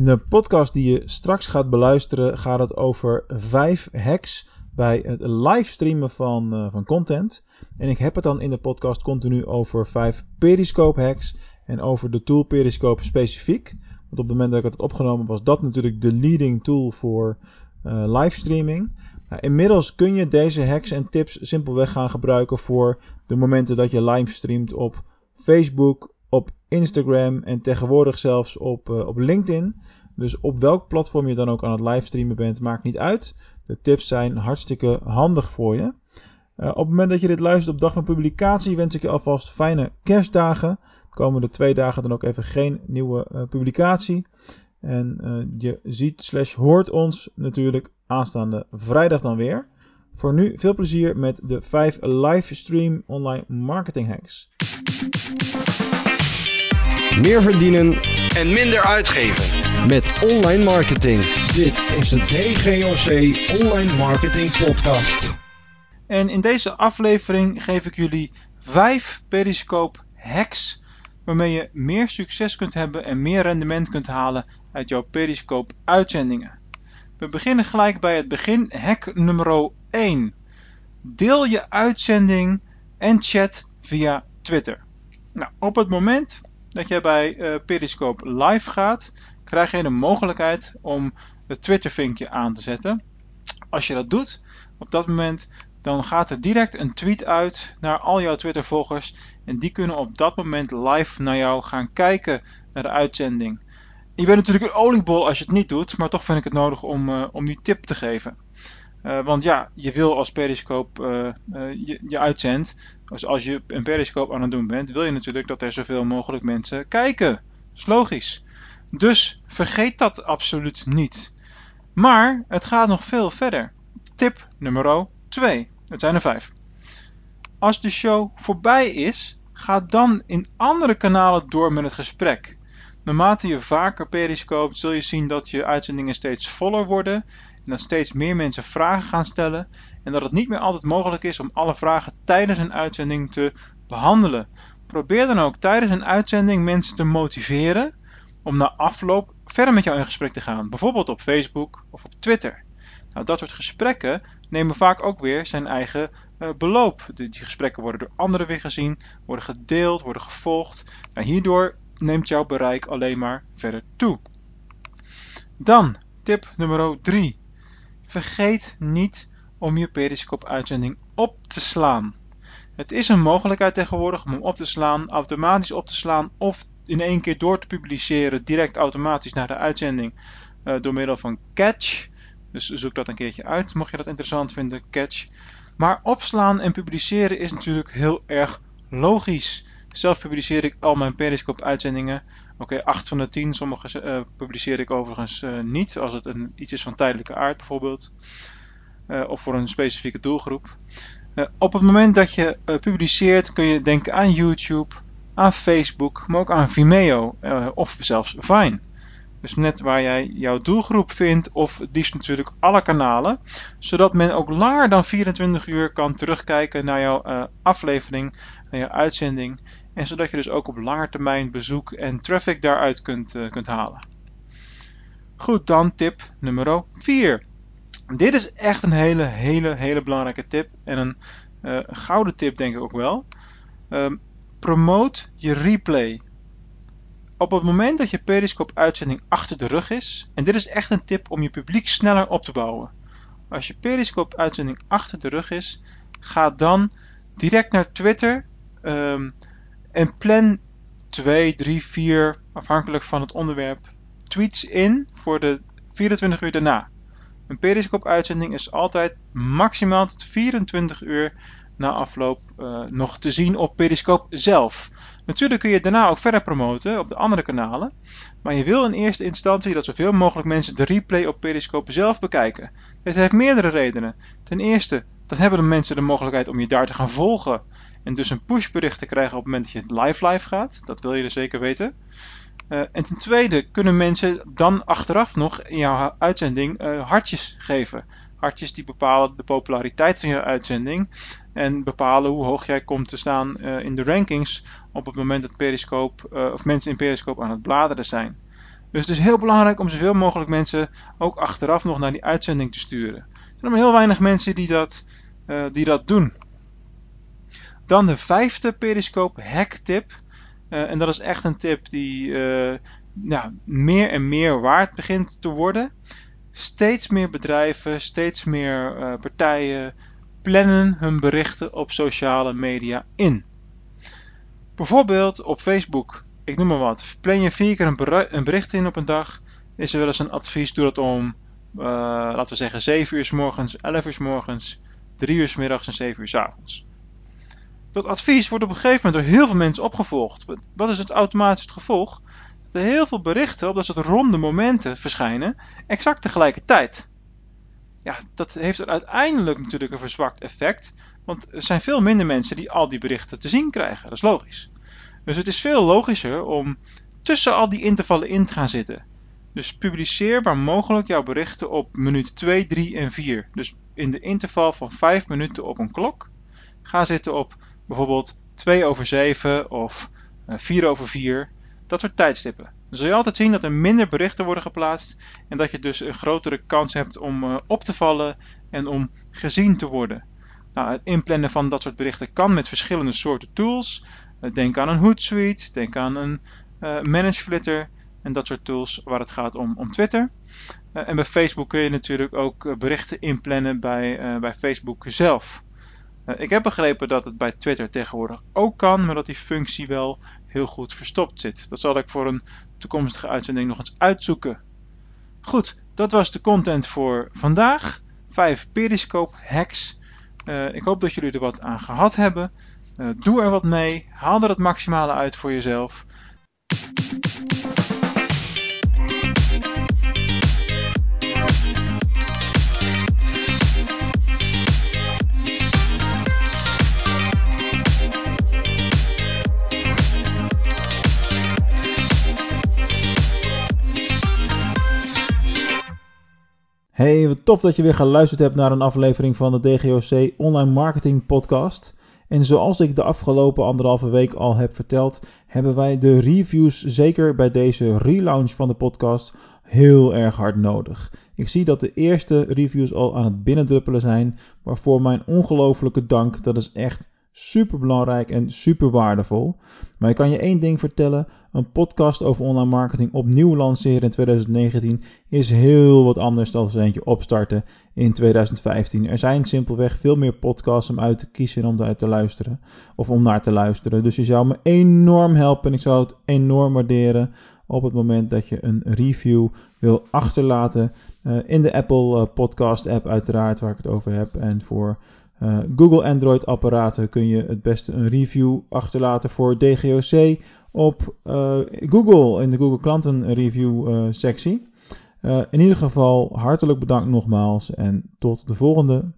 In de podcast die je straks gaat beluisteren gaat het over vijf hacks bij het livestreamen van, uh, van content. En ik heb het dan in de podcast continu over vijf Periscope hacks en over de tool Periscope specifiek. Want op het moment dat ik het had opgenomen was dat natuurlijk de leading tool voor uh, livestreaming. Nou, inmiddels kun je deze hacks en tips simpelweg gaan gebruiken voor de momenten dat je livestreamt op Facebook, op Instagram en tegenwoordig zelfs op, uh, op LinkedIn. Dus op welk platform je dan ook aan het livestreamen bent, maakt niet uit. De tips zijn hartstikke handig voor je. Uh, op het moment dat je dit luistert op dag van publicatie, wens ik je alvast fijne kerstdagen. De komende twee dagen dan ook even geen nieuwe uh, publicatie. En je ziet slash hoort ons natuurlijk aanstaande vrijdag dan weer. Voor nu veel plezier met de 5 livestream online marketing hacks. Meer verdienen en minder uitgeven met online marketing. Dit is de DGOC Online Marketing Podcast. En in deze aflevering geef ik jullie 5 Periscope hacks waarmee je meer succes kunt hebben en meer rendement kunt halen uit jouw Periscope uitzendingen. We beginnen gelijk bij het begin, hack nummer 1. Deel je uitzending en chat via Twitter. Nou, op het moment dat jij bij uh, Periscope live gaat, krijg je de mogelijkheid om het Twitter vinkje aan te zetten. Als je dat doet, op dat moment dan gaat er direct een tweet uit naar al jouw Twitter volgers en die kunnen op dat moment live naar jou gaan kijken naar de uitzending. Je bent natuurlijk een oliebol als je het niet doet, maar toch vind ik het nodig om, uh, om die tip te geven. Uh, want ja, je wil als Periscope uh, je, je uitzendt, dus als je een Periscope aan het doen bent, wil je natuurlijk dat er zoveel mogelijk mensen kijken. Dat is logisch. Dus vergeet dat absoluut niet. Maar het gaat nog veel verder. Tip nummer 2. Het zijn er 5. Als de show voorbij is, ga dan in andere kanalen door met het gesprek. Naarmate je vaker periscoopt, zul je zien dat je uitzendingen steeds voller worden en dat steeds meer mensen vragen gaan stellen en dat het niet meer altijd mogelijk is om alle vragen tijdens een uitzending te behandelen. Probeer dan ook tijdens een uitzending mensen te motiveren om na afloop verder met jou in gesprek te gaan, bijvoorbeeld op Facebook of op Twitter. Nou, dat soort gesprekken nemen vaak ook weer zijn eigen uh, beloop. Die, die, gesprekken worden door anderen weer gezien, worden gedeeld, worden gevolgd. Nou, hierdoor neemt jouw bereik alleen maar verder toe. Dan tip nummer 3. Vergeet niet om je Periscope uitzending op te slaan. Het is een mogelijkheid tegenwoordig om hem op te slaan, automatisch op te slaan of in één keer door te publiceren direct automatisch naar de uitzending uh, door middel van Catch. Dus zoek dat een keertje uit, mocht je dat interessant vinden, Catch. Maar opslaan en publiceren is natuurlijk heel erg logisch. Zelf publiceer ik al mijn Periscope uitzendingen. Oké, okay, 8 van de 10. Sommige uh, publiceer ik overigens uh, niet. Als het een, iets is van tijdelijke aard bijvoorbeeld. Uh, of voor een specifieke doelgroep. op het moment dat je publiceert kun je denken aan YouTube, aan Facebook, maar ook aan Vimeo of zelfs Vine. Dus net waar jij jouw doelgroep vindt, of liefst natuurlijk alle kanalen, zodat men ook langer dan 24 uur kan terugkijken naar jouw uh, aflevering, naar jouw uitzending, en zodat je dus ook op lange termijn bezoek en traffic daaruit kunt, uh, kunt halen. Goed, dan tip nummer 4. Dit is echt een hele, hele, hele belangrijke tip en een uh, gouden tip denk ik ook wel. Um, promote je replay op het moment dat je Periscope uitzending achter de rug is, en dit is echt een tip om je publiek sneller op te bouwen. Als je Periscope uitzending achter de rug is, ga dan direct naar Twitter um, en plan 2, 3, 4, afhankelijk van het onderwerp, tweets in voor de 24 uur daarna. Een Periscope uitzending is altijd maximaal tot 24 uur na afloop uh, nog te zien op Periscope zelf. Natuurlijk kun je daarna ook verder promoten op de andere kanalen, maar je wil in eerste instantie dat zoveel mogelijk mensen de replay op Periscope zelf bekijken. Dit heeft meerdere redenen. Ten eerste, dan hebben de mensen de mogelijkheid om je daar te gaan volgen en dus een pushbericht te krijgen op het moment dat je live live gaat. Dat wil je dus zeker weten. Uh, en ten tweede kunnen mensen dan achteraf nog in jouw uitzending uh, hartjes geven hartjes die bepalen de populariteit van je uitzending en bepalen hoe hoog jij komt te staan uh, in de rankings op het moment dat Periscope uh, of mensen in Periscope aan het bladeren zijn. Dus het is heel belangrijk om zoveel mogelijk mensen ook achteraf nog naar die uitzending te sturen. Er zijn maar heel weinig mensen die dat, uh, die dat doen. Dan de vijfde Periscope hack tip. En dat is echt een tip die ja, meer en meer waard begint te worden. Steeds meer bedrijven, steeds meer uh, partijen plannen hun berichten op sociale media in. Bijvoorbeeld op Facebook, ik noem maar wat. Plan je vier keer een bericht in op een dag, is er wel eens een advies, doe dat om, laten we zeggen, 7 uur s morgens, 11 uur s morgens, 3 uur s middags en 7 uur s avonds. Dat advies wordt op een gegeven moment door heel veel mensen opgevolgd. Wat is het automatisch gevolg? Dat heel veel berichten op dat soort ronde momenten verschijnen, exact tegelijkertijd. Ja, dat heeft er uiteindelijk natuurlijk een verzwakt effect, want er zijn veel minder mensen die al die berichten te zien krijgen. Dat is logisch. Dus het is veel logischer om tussen al die intervallen in te gaan zitten. Dus publiceer waar mogelijk jouw berichten op minuut 2, 3 en 4. Dus in de interval van 5 minuten op een klok. Ga zitten op bijvoorbeeld 2 over 7 of 4 over 4, dat soort tijdstippen. Dan zul je altijd zien dat er minder berichten worden geplaatst en dat je dus een grotere kans hebt om uh, op te vallen en om gezien te worden. Nou, het inplannen van dat soort berichten kan met verschillende soorten tools. Uh, denk aan een Hootsuite, denk aan een uh, ManageFlitter en dat soort tools waar het gaat om, om Twitter. en bij Facebook kun je natuurlijk ook berichten inplannen bij, bij Facebook zelf. Eh, ik heb begrepen dat het bij Twitter tegenwoordig ook kan, maar dat die functie wel heel goed verstopt zit. Dat zal ik voor een toekomstige uitzending nog eens uitzoeken. Goed, dat was de content voor vandaag. 5 Periscope hacks. Uh, ik hoop dat jullie er wat aan gehad hebben. Uh, doe er wat mee. Haal er het maximale uit voor jezelf. Hey, wat tof dat je weer geluisterd hebt naar een aflevering van de DGOC Online Marketing Podcast. En zoals ik de afgelopen anderhalve week al heb verteld, hebben wij de reviews zeker bij deze relaunch van de podcast heel erg hard nodig. Ik zie dat de eerste reviews al aan het binnendruppelen zijn, waarvoor mijn ongelofelijke dank. Dat is echt super belangrijk en super waardevol. Maar ik kan je één ding vertellen: een podcast over online marketing opnieuw lanceren in 2019 is heel wat anders dan eentje opstarten in 2015. Er zijn simpelweg veel meer podcasts om uit te kiezen en om uit te luisteren of om naar te luisteren. Dus je zou me enorm helpen en ik zou het enorm waarderen op het moment dat je een review wil achterlaten uh, in de Apple uh, Podcast app uiteraard waar ik het over heb en voor uh, Google Android apparaten kun je het beste een review achterlaten voor DGOC op uh, Google in de Google klanten review uh, sectie. in ieder geval hartelijk bedankt nogmaals en tot de volgende.